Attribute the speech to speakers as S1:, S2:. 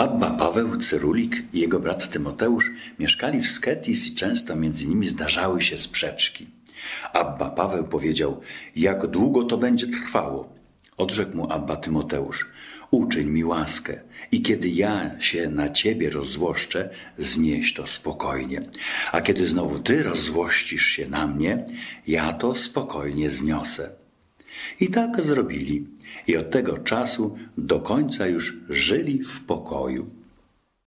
S1: Abba Paweł, Cyrulik i jego brat Tymoteusz mieszkali w Sketis i często między nimi zdarzały się sprzeczki. Abba Paweł powiedział, jak długo to będzie trwało. Odrzekł mu Abba Tymoteusz, uczyń mi łaskę i kiedy ja się na ciebie rozzłoszczę, znieś to spokojnie. A kiedy znowu ty rozzłościsz się na mnie, ja to spokojnie zniosę. I tak zrobili. I od tego czasu do końca już żyli w pokoju.